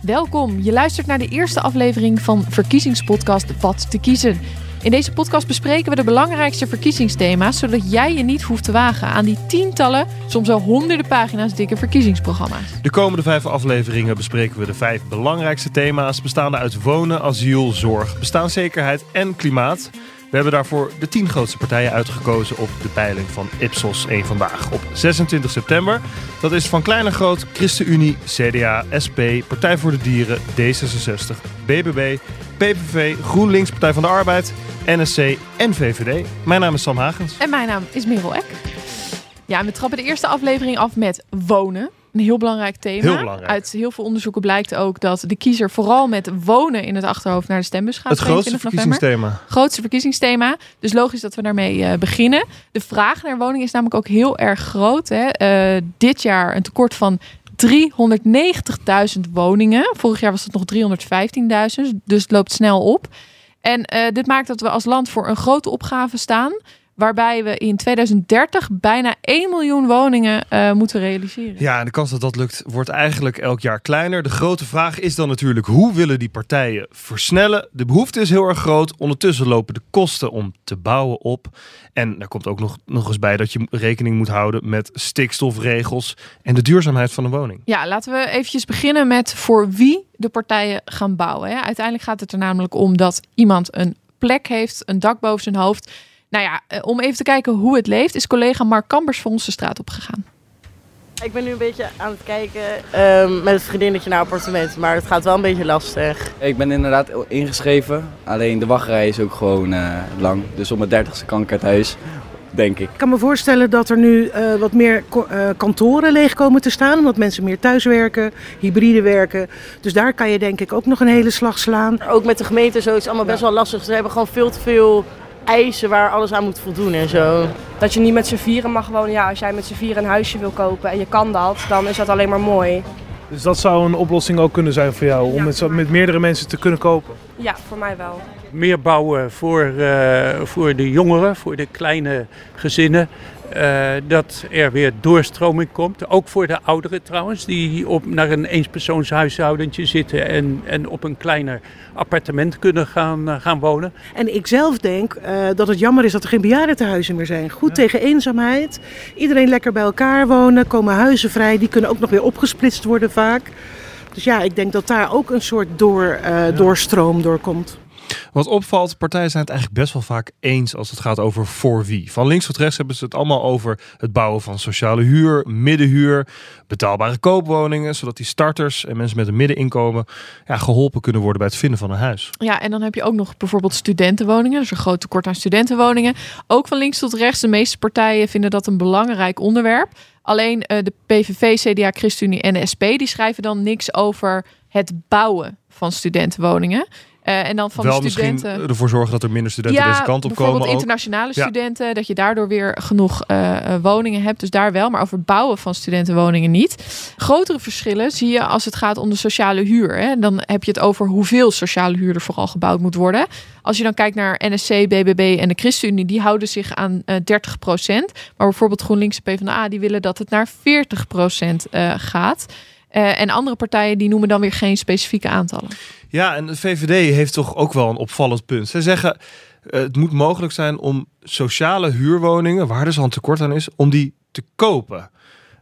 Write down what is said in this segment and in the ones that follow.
Welkom, je luistert naar de eerste aflevering van verkiezingspodcast Wat te kiezen. In deze podcast bespreken we de belangrijkste verkiezingsthema's, zodat jij je niet hoeft te wagen aan die tientallen, soms wel honderden pagina's dikke verkiezingsprogramma's. De komende vijf afleveringen bespreken we de vijf belangrijkste thema's, bestaande uit wonen, asiel, zorg, bestaanszekerheid en klimaat. We hebben daarvoor de tien grootste partijen uitgekozen op de peiling van Ipsos 1 Vandaag op 26 september. Dat is van klein naar groot ChristenUnie, CDA, SP, Partij voor de Dieren, D66, BBB, PVV, GroenLinks, Partij van de Arbeid, NSC en VVD. Mijn naam is Sam Hagens. En mijn naam is Merel Eck. Ja, we trappen de eerste aflevering af met wonen. Een heel belangrijk thema. Heel belangrijk. Uit heel veel onderzoeken blijkt ook dat de kiezer vooral met wonen in het achterhoofd naar de stembus gaat. Het grootste 22 november. verkiezingsthema. Grootste verkiezingsthema. Dus logisch dat we daarmee eh, beginnen. De vraag naar woningen is namelijk ook heel erg groot. Hè. Eh, dit jaar een tekort van 390.000 woningen. Vorig jaar was het nog 315.000. Dus het loopt snel op. En eh, dit maakt dat we als land voor een grote opgave staan. Waarbij we in 2030 bijna 1 miljoen woningen eh, moeten realiseren. Ja, en de kans dat dat lukt wordt eigenlijk elk jaar kleiner. De grote vraag is dan natuurlijk hoe willen die partijen versnellen? De behoefte is heel erg groot. Ondertussen lopen de kosten om te bouwen op. En daar komt ook nog, nog eens bij dat je rekening moet houden met stikstofregels en de duurzaamheid van een woning. Ja, laten we eventjes beginnen met voor wie de partijen gaan bouwen. Hè. Uiteindelijk gaat het er namelijk om dat iemand een plek heeft, een dak boven zijn hoofd. Nou ja, eh, om even te kijken hoe het leeft, is collega Mark Kambers voor ons de straat opgegaan. Ik ben nu een beetje aan het kijken ehm, met het vriendinnetje naar appartement, maar het gaat wel een beetje lastig. Ik ben inderdaad ingeschreven, alleen de wachtrij is ook gewoon eh, lang. Dus op mijn dertigste kan ik uit huis, denk ik. Ik kan me voorstellen dat er nu eh, wat meer ko- eh, kantoren leeg komen te staan. Omdat mensen meer thuiswerken, hybride werken. Dus daar kan je denk ik ook nog een hele slag slaan. Ook met de gemeente zo, het is allemaal best wel lastig. Ze hebben gewoon veel te veel eisen waar alles aan moet voldoen en zo. Dat je niet met z'n vieren mag wonen. Ja, als jij met z'n vieren een huisje wil kopen en je kan dat, dan is dat alleen maar mooi. Dus dat zou een oplossing ook kunnen zijn voor jou, om Ja. met, met meerdere mensen te kunnen kopen. Ja, voor mij wel. meer bouwen voor, eh, voor de jongeren, voor de kleine gezinnen. Eh, dat er weer doorstroming komt. Ook voor de ouderen trouwens, die op, naar een eenspersoonshuishoudentje zitten en, en op een kleiner appartement kunnen gaan, eh, gaan wonen. En ik zelf denk eh, dat het jammer is dat er geen bejaardentehuizen meer zijn. Goed tegen eenzaamheid. Iedereen lekker bij elkaar wonen. Komen huizen vrij. Die kunnen ook nog weer opgesplitst worden vaak. Dus ja, ik denk dat daar ook een soort door, eh, doorstroom doorkomt. Wat opvalt, partijen zijn het eigenlijk best wel vaak eens als het gaat over voor wie. Van links tot rechts hebben ze het allemaal over het bouwen van sociale huur, middenhuur, betaalbare koopwoningen, zodat die starters en mensen met een middeninkomen ja, geholpen kunnen worden bij het vinden van een huis. Ja, en dan heb je ook nog bijvoorbeeld studentenwoningen. Dus een groot tekort aan studentenwoningen. Ook van links tot rechts. De meeste partijen vinden dat een belangrijk onderwerp. Alleen eh, de PVV, CDA, ChristenUnie en de SP... die schrijven dan niks over het bouwen van studentenwoningen. Eh, en dan van Wel de studenten... misschien ervoor zorgen dat er minder studenten deze kant op bijvoorbeeld komen. Ook. internationale studenten, dat je daardoor weer genoeg eh, eh, woningen hebt. Dus daar wel, maar over het bouwen van studentenwoningen niet. Grotere verschillen zie je als het gaat om de sociale huur. Hè. Dan heb je het over hoeveel sociale huur er vooral gebouwd moet worden. Als je dan kijkt naar NSC, BBB en de ChristenUnie, die houden zich aan eh 30% Maar bijvoorbeeld GroenLinks en PvdA, die willen dat het naar 40% eh, gaat. Eh, en andere partijen die noemen dan weer geen specifieke aantallen. Ja, en de VVD heeft toch ook wel een opvallend punt. Ze zeggen eh, het moet mogelijk zijn om sociale huurwoningen, waar dus al een tekort aan is, om die te kopen.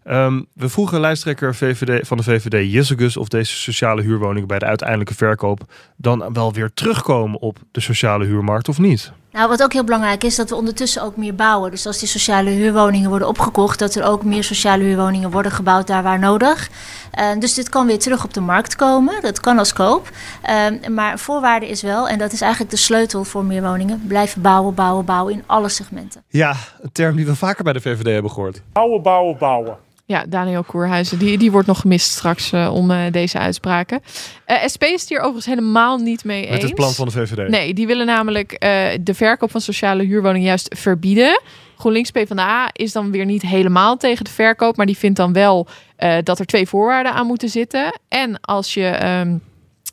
Ehm, we vroegen lijsttrekker VVD, van de VVD Jessegus of deze sociale huurwoningen bij de uiteindelijke verkoop dan wel weer terugkomen op de sociale huurmarkt of niet. Nou, wat ook heel belangrijk is, dat we ondertussen ook meer bouwen. Dus als die sociale huurwoningen worden opgekocht, dat er ook meer sociale huurwoningen worden gebouwd daar waar nodig. Eh, dus dit kan weer terug op de markt komen. Dat kan als koop. Eh, maar voorwaarde is wel, en dat is eigenlijk de sleutel voor meer woningen, blijven bouwen, bouwen, bouwen in alle segmenten. Ja, een term die we vaker bij de VVD hebben gehoord. Bouwen, bouwen, bouwen. Ja, Daniel Koerhuizen, die, die wordt nog gemist straks eh, om eh, deze uitspraken. Eh, SP is het hier overigens helemaal niet mee eens. Met het plan van de VVD. Nee, die willen namelijk de verkoop van sociale huurwoningen juist verbieden. GroenLinks PvdA is dan weer niet helemaal tegen de verkoop, maar die vindt dan wel dat er twee voorwaarden aan moeten zitten. En als je ehm,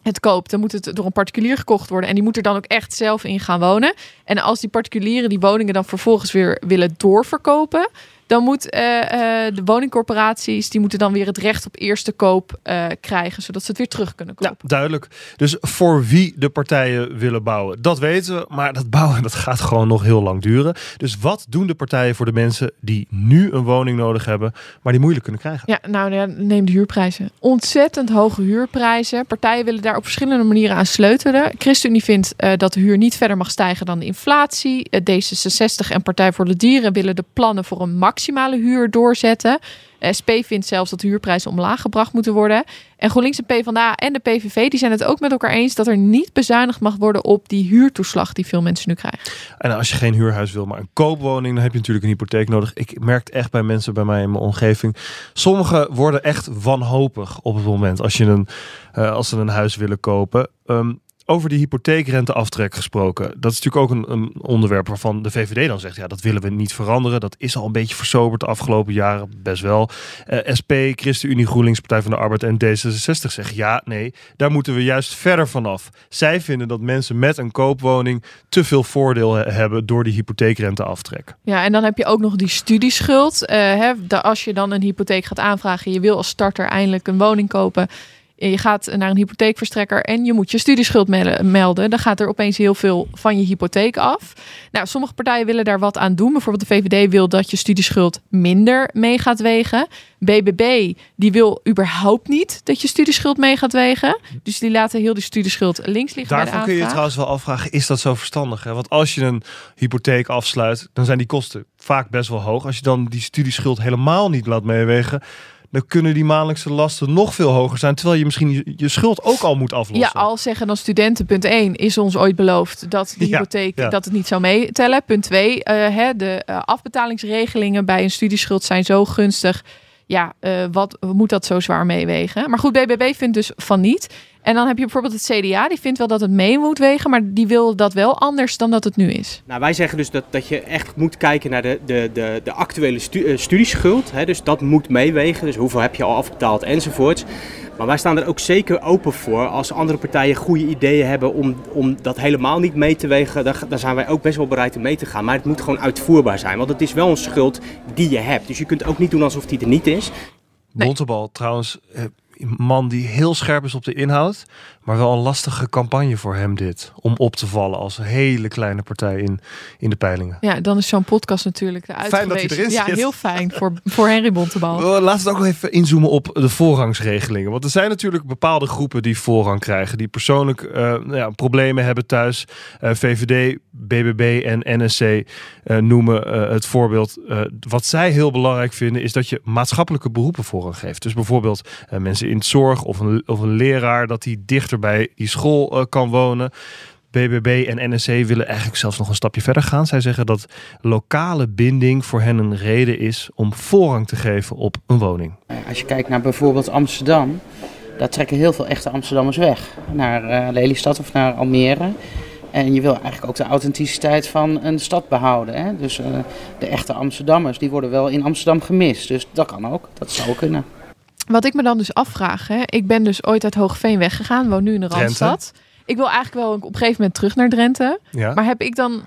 het koopt, dan moet het door een particulier gekocht worden. En die moet er dan ook echt zelf in gaan wonen. En als die particulieren die woningen dan vervolgens weer willen doorverkopen, dan moet eh, eh, de woningcorporaties die moeten dan weer het recht op eerste koop eh, krijgen, zodat ze het weer terug kunnen kopen. Ja, duidelijk. Dus voor wie de partijen willen bouwen, dat weten we. Maar dat bouwen dat gaat gewoon nog heel lang duren. Dus wat doen de partijen voor de mensen die nu een woning nodig hebben, maar die moeilijk kunnen krijgen? Ja, nou ja, neem de huurprijzen. Ontzettend hoge huurprijzen. Partijen willen daar op verschillende manieren aan sleutelen. ChristenUnie vindt dat de huur niet verder mag stijgen dan de inflatie. Eh, D66 en Partij voor de Dieren willen de plannen voor een maximale huur doorzetten. SP vindt zelfs dat huurprijzen omlaag gebracht moeten worden. En GroenLinks en PvdA en de PVV die zijn het ook met elkaar eens dat er niet bezuinigd mag worden op die huurtoeslag die veel mensen nu krijgen. En als je geen huurhuis wil, maar een koopwoning, dan heb je natuurlijk een hypotheek nodig. Ik merk echt bij mensen bij mij in mijn omgeving. Sommigen worden echt wanhopig op het moment als, je een, uh, als ze een huis willen kopen. Um, over die hypotheekrenteaftrek gesproken. Dat is natuurlijk ook een, een, onderwerp waarvan de VVD dan zegt: ja, dat willen we niet veranderen. Dat is al een beetje versoberd de afgelopen jaren, best wel. Uh, SP, ChristenUnie, GroenLinks, Partij van de Arbeid en D66 zeggen: ja, nee, daar moeten we juist verder vanaf. Zij vinden dat mensen met een koopwoning te veel voordeel hebben door die hypotheekrenteaftrek. Ja, en dan heb je ook nog die studieschuld. Uh, hè, als je dan een hypotheek gaat aanvragen, je wil als starter eindelijk een woning kopen je gaat naar een hypotheekverstrekker en je moet je studieschuld melden. Dan gaat er opeens heel veel van je hypotheek af. Nou, sommige partijen willen daar wat aan doen. Bijvoorbeeld de VVD wil dat je studieschuld minder mee gaat wegen. BBB die wil überhaupt niet dat je studieschuld mee gaat wegen. Dus die laten heel die studieschuld links liggen. Daarvan kun je je trouwens wel afvragen, is dat zo verstandig? Hè? Want als je een hypotheek afsluit, dan zijn die kosten vaak best wel hoog. Als je dan die studieschuld helemaal niet laat meewegen dan kunnen die maandelijkse lasten nog veel hoger zijn. Terwijl je misschien je, schuld ook al moet aflossen. Ja, al zeggen dan studenten, punt 1, is ons ooit beloofd dat de hypotheek dat het niet zou meetellen. Punt 2, uh, hè, de uh, afbetalingsregelingen bij een studieschuld zijn zo gunstig. Ja, uh, wat moet dat zo zwaar meewegen? Maar goed, BBB vindt dus van niet. En dan heb je bijvoorbeeld het CDA, die vindt wel dat het mee moet wegen, maar die wil dat wel anders dan dat het nu is. Nou, wij zeggen dus dat, dat je echt moet kijken naar de, de, de, de actuele stu, uh, studieschuld. Hè, dus dat moet meewegen, dus hoeveel heb je al afbetaald enzovoorts. Maar wij staan er ook zeker open voor als andere partijen goede ideeën hebben om, om dat helemaal niet mee te wegen. Dan, dan zijn wij ook best wel bereid om mee te gaan. Maar het moet gewoon uitvoerbaar zijn, want het is wel een schuld die je hebt. Dus je kunt ook niet doen alsof die er niet is. Nee. Bontebal trouwens, eh, man die heel scherp is op de inhoud, maar wel een lastige campagne voor hem dit. Om op te vallen als een hele kleine partij in, in de peilingen. Ja, dan is zo'n podcast natuurlijk de Fijn dat hij erin Ja, heel fijn voor, voor Henry Bontebal. Laten we ook even inzoomen op de voorrangsregelingen. Want er zijn natuurlijk bepaalde groepen die voorrang krijgen. Die persoonlijk uh, nou ja, problemen hebben thuis. Uh, VVD, BBB en NSC uh, noemen het voorbeeld. wat zij heel belangrijk vinden is dat je maatschappelijke beroepen voorrang geeft. Dus bijvoorbeeld mensen in zorg of een, of een leraar, dat die dichter bij die school uh, kan wonen. BBB en NSC willen eigenlijk zelfs nog een stapje verder gaan. Zij zeggen dat lokale binding voor hen een reden is om voorrang te geven op een woning. Als je kijkt naar bijvoorbeeld Amsterdam, daar trekken heel veel echte Amsterdammers weg. Naar uh, Lelystad of naar Almere. En je wil eigenlijk ook de authenticiteit van een stad behouden. Hè? Dus uh, de echte Amsterdammers, die worden wel in Amsterdam gemist. Dus dat kan ook, dat zou kunnen. Wat ik me dan dus afvraag, hè, ik ben dus ooit uit Hoogveen weggegaan, woon nu in de Randstad. Ik wil eigenlijk wel op een gegeven moment terug naar Drenthe. Ja. Maar heb ik dan,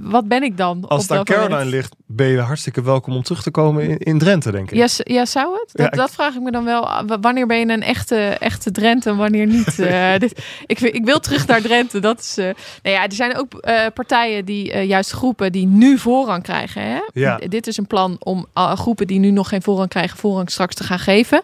wat ben ik dan? Als daar Caroline ligt, ben je hartstikke welkom om terug te komen in, in Drenthe, denk ik. Ja, ja zou het? Dat, ja, dat, vraag ik me dan wel. Wanneer ben je een echte, echte Drenthe en wanneer niet? uh, dit, ik, ik wil terug naar Drenthe. Dat is, uh, nou ja, er zijn ook uh, partijen die, juist groepen die nu voorrang krijgen. Hè? Ja. Dit is een plan om groepen die nu nog geen voorrang krijgen, voorrang straks te gaan geven.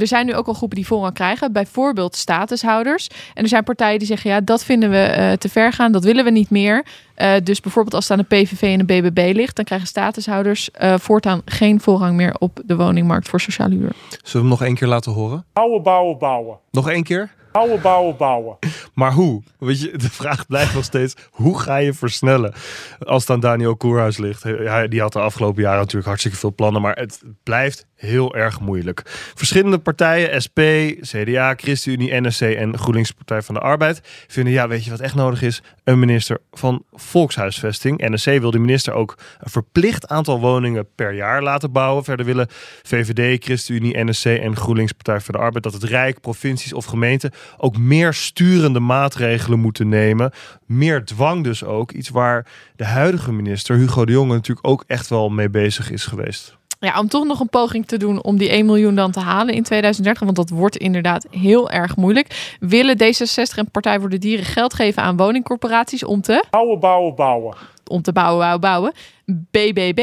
Er zijn nu ook al groepen die voorrang krijgen, bijvoorbeeld statushouders. En er zijn partijen die zeggen, ja, dat vinden we uh, te ver gaan, dat willen we niet meer. Uh, dus bijvoorbeeld als het aan de PVV en de BBB ligt, dan krijgen statushouders uh, voortaan geen voorrang meer op de woningmarkt voor sociale huur. Zullen we hem nog één keer laten horen? Bouwen, bouwen, bouwen. Nog één keer? Bouwen, bouwen, bouwen. Maar hoe? Weet je, de vraag blijft nog steeds: hoe ga je versnellen? Als het aan Daniel Koerhuis ligt. Hij, die had de afgelopen jaren natuurlijk hartstikke veel plannen. Maar het blijft heel erg moeilijk. Verschillende partijen, SP, CDA, ChristenUnie, NSC en GroenLinks Partij van de Arbeid, vinden ja, weet je wat echt nodig is? Een minister van volkshuisvesting. NSC wil de minister ook een verplicht aantal woningen per jaar laten bouwen. Verder willen VVD, ChristenUnie, NSC en GroenLinks Partij van de Arbeid dat het Rijk, provincies of gemeenten ook meer sturende maatregelen moeten nemen. Meer dwang dus ook. Iets waar de huidige minister Hugo de Jonge natuurlijk ook echt wel mee bezig is geweest. Ja, om toch nog een poging te doen om die 1 miljoen dan te halen in 2030, want dat wordt inderdaad heel erg moeilijk. Willen D66 en Partij voor de Dieren geld geven aan woningcorporaties om te Bouwen, bouwen, bouwen. Om te bouwen, bouwen, bouwen. BBB,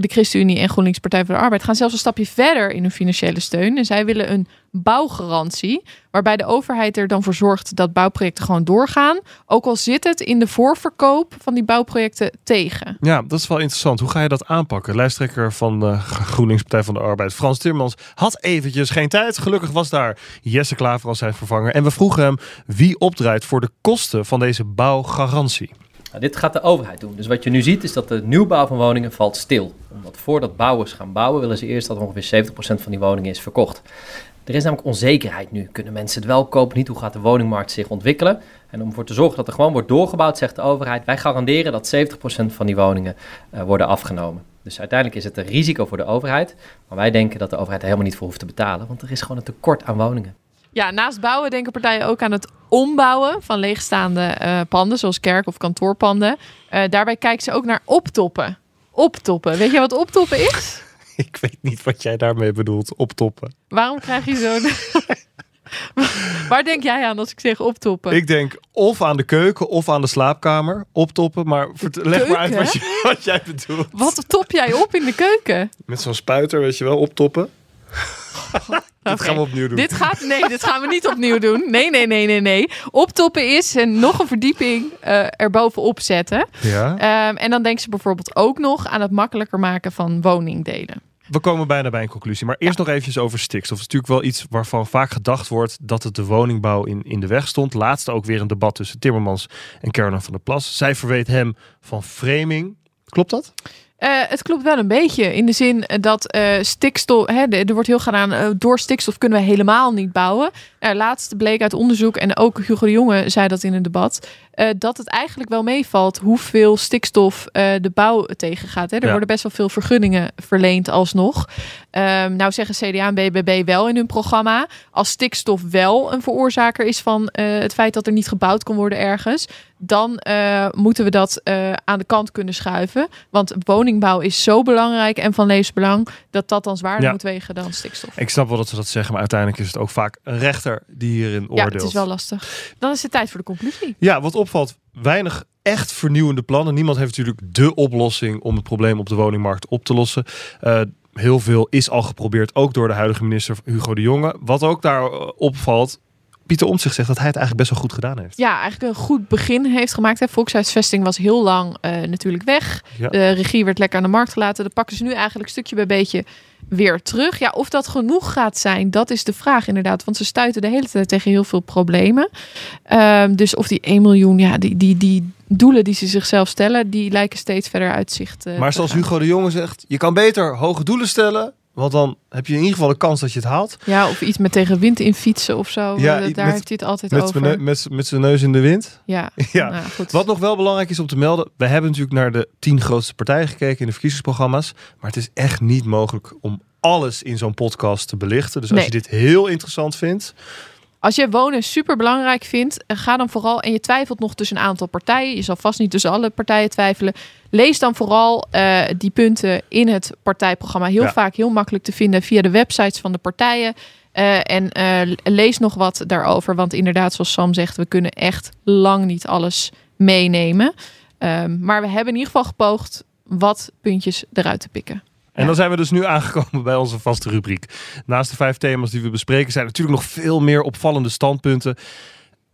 de ChristenUnie en GroenLinks Partij voor de Arbeid, gaan zelfs een stapje verder in hun financiële steun. En zij willen een bouwgarantie, waarbij de overheid er dan voor zorgt dat bouwprojecten gewoon doorgaan. Ook al zit het in de voorverkoop van die bouwprojecten tegen. Ja, dat is wel interessant. Hoe ga je dat aanpakken? Lijsttrekker van de GroenLinks Partij van de Arbeid, Frans Timmermans, had eventjes geen tijd. Gelukkig was daar Jesse Klaver als zijn vervanger. En we vroegen hem wie opdraait voor de kosten van deze bouwgarantie. Nou, dit gaat de overheid doen. Dus wat je nu ziet is dat de nieuwbouw van woningen valt stil. Omdat voordat bouwers gaan bouwen willen ze eerst dat ongeveer 70% van die woningen is verkocht. Er is namelijk onzekerheid nu. Kunnen mensen het wel kopen? Niet hoe gaat de woningmarkt zich ontwikkelen? En om ervoor te zorgen dat er gewoon wordt doorgebouwd, zegt de overheid: wij garanderen dat 70% van die woningen uh, worden afgenomen. Dus uiteindelijk is het een risico voor de overheid. Maar wij denken dat de overheid er helemaal niet voor hoeft te betalen, want er is gewoon een tekort aan woningen. Ja, naast bouwen denken partijen ook aan het ombouwen van leegstaande uh, panden, zoals kerk- of kantoorpanden. Uh, daarbij kijken ze ook naar optoppen. Optoppen. Weet je wat optoppen is? Ik weet niet wat jij daarmee bedoelt, optoppen. Waarom krijg je zo'n... Waar denk jij aan als ik zeg optoppen? Ik denk of aan de keuken of aan de slaapkamer. Optoppen, maar leg maar uit wat, je, wat jij bedoelt. Wat top jij op in de keuken? Met zo'n spuiter, weet je wel, optoppen. Dit gaan we opnieuw doen. Dit gaat, nee, dit gaan we niet opnieuw doen. Nee, nee, nee, nee, nee. Optoppen is en nog een verdieping uh, erbovenop zetten. Ja. Um, en dan denken ze bijvoorbeeld ook nog aan het makkelijker maken van woningdelen. We komen bijna bij een conclusie. Maar eerst nog eventjes over stikstof. Het is natuurlijk wel iets waarvan vaak gedacht wordt dat het de woningbouw in, in de weg stond. Laatst ook weer een debat tussen Timmermans en Caroline van der Plas. Zij verweet hem van framing. Klopt dat? Uh, het klopt wel een beetje. In de zin dat uh, stikstof. Hè, er wordt heel gedaan. Uh, door stikstof kunnen we helemaal niet bouwen. Laatst bleek uit onderzoek. En ook Hugo de Jonge zei dat in een debat. Uh, dat het eigenlijk wel meevalt hoeveel stikstof uh, de bouw tegengaat. Hè. Er Ja. worden best wel veel vergunningen verleend alsnog. Um, nou zeggen CDA en BBB wel in hun programma. Als stikstof wel een veroorzaker is van uh, het feit dat er niet gebouwd kan worden ergens. Dan moeten we dat aan de kant kunnen schuiven. Want woningbouw is zo belangrijk en van levensbelang dat dat dan zwaarder Ja. moet wegen dan stikstof. Ik snap wel dat ze dat zeggen, maar uiteindelijk is het ook vaak een rechter die hierin Ja, oordeelt. het is wel lastig. Dan is het tijd voor de conclusie. Ja, wat opvalt, weinig echt vernieuwende plannen. Niemand heeft natuurlijk de oplossing om het probleem op de woningmarkt op te lossen. Uh, heel veel is al geprobeerd, ook door de huidige minister Hugo de Jonge. Wat ook daar uh, opvalt, Pieter Omtzigt zegt dat hij het eigenlijk best wel goed gedaan heeft. Ja, eigenlijk een goed begin heeft gemaakt. Hè. Volkshuisvesting was heel lang uh, natuurlijk weg. Ja. De regie werd lekker aan de markt gelaten. Dat pakken ze nu eigenlijk stukje bij beetje weer terug. Ja, of dat genoeg gaat zijn, dat is de vraag inderdaad. Want ze stuiten de hele tijd tegen heel veel problemen. Um, dus of die 1 miljoen, ja, die, die, die doelen die ze zichzelf stellen, die lijken steeds verder uitzicht. Uh, maar zoals Hugo de Jonge zegt, je kan beter hoge doelen stellen. Want dan heb je in ieder geval de kans dat je het haalt. Ja, of iets met tegen wind in fietsen of zo. Ja, daar met, heeft hij het altijd met over. Met, met, met zijn neus in de wind. Ja. ja. Nou, Wat nog wel belangrijk is om te melden. We hebben natuurlijk naar de tien grootste partijen gekeken in de verkiezingsprogramma's. Maar het is echt niet mogelijk om alles in zo'n podcast te belichten. Dus als Nee. je dit heel interessant vindt. Als je wonen super belangrijk vindt, eh, ga dan vooral en je twijfelt nog tussen een aantal partijen. Je zal vast niet tussen alle partijen twijfelen. Lees dan vooral uh, die punten in het partijprogramma. Heel Ja. vaak heel makkelijk te vinden via de websites van de partijen. Uh, en uh, lees nog wat daarover. Want inderdaad, zoals Sam zegt, we kunnen echt lang niet alles meenemen. Um, maar we hebben in ieder geval gepoogd wat puntjes eruit te pikken. En dan zijn we dus nu aangekomen bij onze vaste rubriek. Naast de vijf thema's die we bespreken, zijn er natuurlijk nog veel meer opvallende standpunten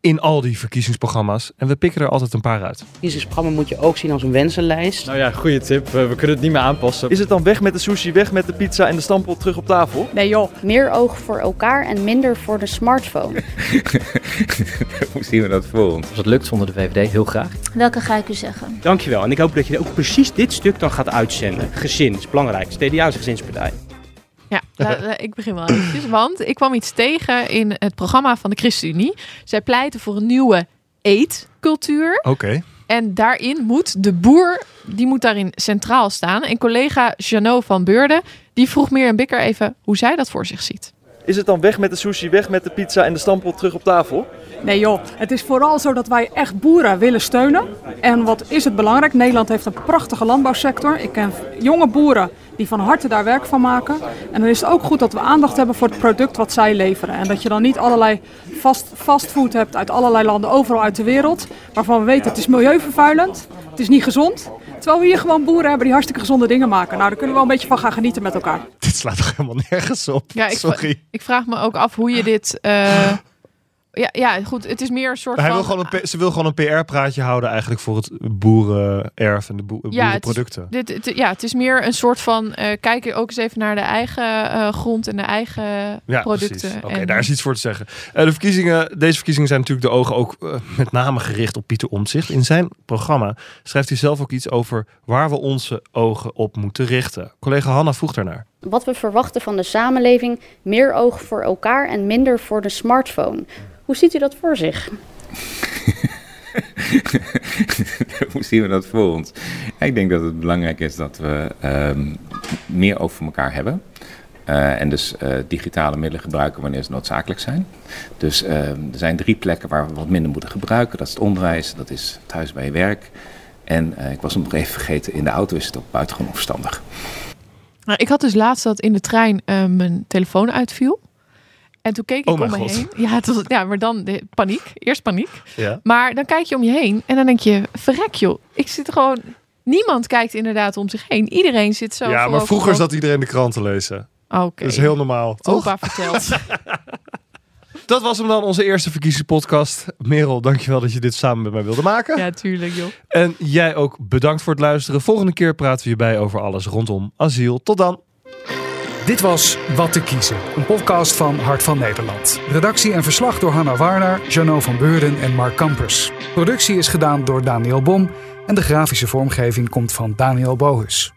in al die verkiezingsprogramma's. En we pikken er altijd een paar uit. Verkiezingsprogramma moet je ook zien als een wensenlijst. Nou ja, goede tip. We kunnen het niet meer aanpassen. Is het dan weg met de sushi, weg met de pizza en de stampot terug op tafel? Nee joh. Meer oog voor elkaar en minder voor de smartphone. Hoe zien we dat voor ons? Als het lukt zonder de VVD, heel graag. Welke ga ik u zeggen? Dankjewel. En ik hoop dat je ook precies dit stuk dan gaat uitzenden. Gezin is belangrijk. CDA is een gezinspartij. Ja, ik begin wel eventjes. Want ik kwam iets tegen in het programma van de ChristenUnie. Zij pleiten voor een nieuwe eetcultuur. Oké. En daarin moet de boer, die moet daarin centraal staan. En collega Janot van Beurden, die vroeg Mirjam Bikker even hoe zij dat voor zich ziet. Is het dan weg met de sushi, weg met de pizza en de stampot terug op tafel? Nee joh, het is vooral zo dat wij echt boeren willen steunen. En wat is het belangrijk? Nederland heeft een prachtige landbouwsector. Ik ken jonge boeren die van harte daar werk van maken. En dan is het ook goed dat we aandacht hebben voor het product wat zij leveren. En dat je dan niet allerlei fast, fastfood hebt uit allerlei landen overal uit de wereld. Waarvan we weten het is milieuvervuilend, het is niet gezond. Terwijl we hier gewoon boeren hebben die hartstikke gezonde dingen maken. Nou, daar kunnen we wel een beetje van gaan genieten met elkaar. Dit slaat toch helemaal nergens op? Ja, ik, Sorry. ik vraag me ook af hoe je dit. eh, ja, ja, goed. Het is meer een soort Hij van. wil gewoon een, P- ze wil gewoon een PR-praatje houden eigenlijk voor het boerenerf en de ja, het is, boerenproducten. dit, het- ja, het is meer een soort van. eh kijk ook eens even naar de eigen eh, grond en de eigen Ja, producten. precies. Oké, En- daar is iets voor te zeggen. Eh, de verkiezingen, deze verkiezingen zijn natuurlijk de ogen ook eh, met name gericht op Pieter Omtzigt. In zijn programma schrijft hij zelf ook iets over waar we onze ogen op moeten richten. Collega Hanna vroeg daarnaar. Wat we verwachten van de samenleving, meer oog voor elkaar en minder voor de smartphone. Hoe ziet u dat voor zich? Hoe zien we dat voor ons? Ik denk dat het belangrijk is dat we ehm, meer over elkaar hebben. Eh, en dus eh, digitale middelen gebruiken wanneer ze noodzakelijk zijn. Dus ehm, er zijn drie plekken waar we wat minder moeten gebruiken. Dat is het onderwijs, dat is thuis bij je werk. En eh, ik was hem nog even vergeten, in de auto is het ook buitengewoon verstandig. Nou, ik had dus laatst dat in de trein eh, mijn telefoon uitviel. En toen keek ik Oh om me God. heen. Ja, het was, ja, maar dan de paniek. Eerst paniek. Ja. Maar dan kijk je om je heen en dan denk je, verrek joh. Ik zit gewoon... Niemand kijkt inderdaad om zich heen. Iedereen zit zo ja, maar vroeger op- zat iedereen de krant te lezen. Oké. Dat is heel normaal, toch? Opa vertelt. Dat was hem dan, onze eerste verkiezingspodcast. Merel, dankjewel dat je dit samen met mij wilde maken. ja, tuurlijk joh. En jij ook bedankt voor het luisteren. Volgende keer praten we hierbij over alles rondom asiel. Tot dan. Dit was Wat te kiezen, een podcast van Hart van Nederland. Redactie en verslag door Hanna Warner, Jano van Beurden en Mark Kampers. Productie is gedaan door Daniel Bom en de grafische vormgeving komt van Daniel Bohus.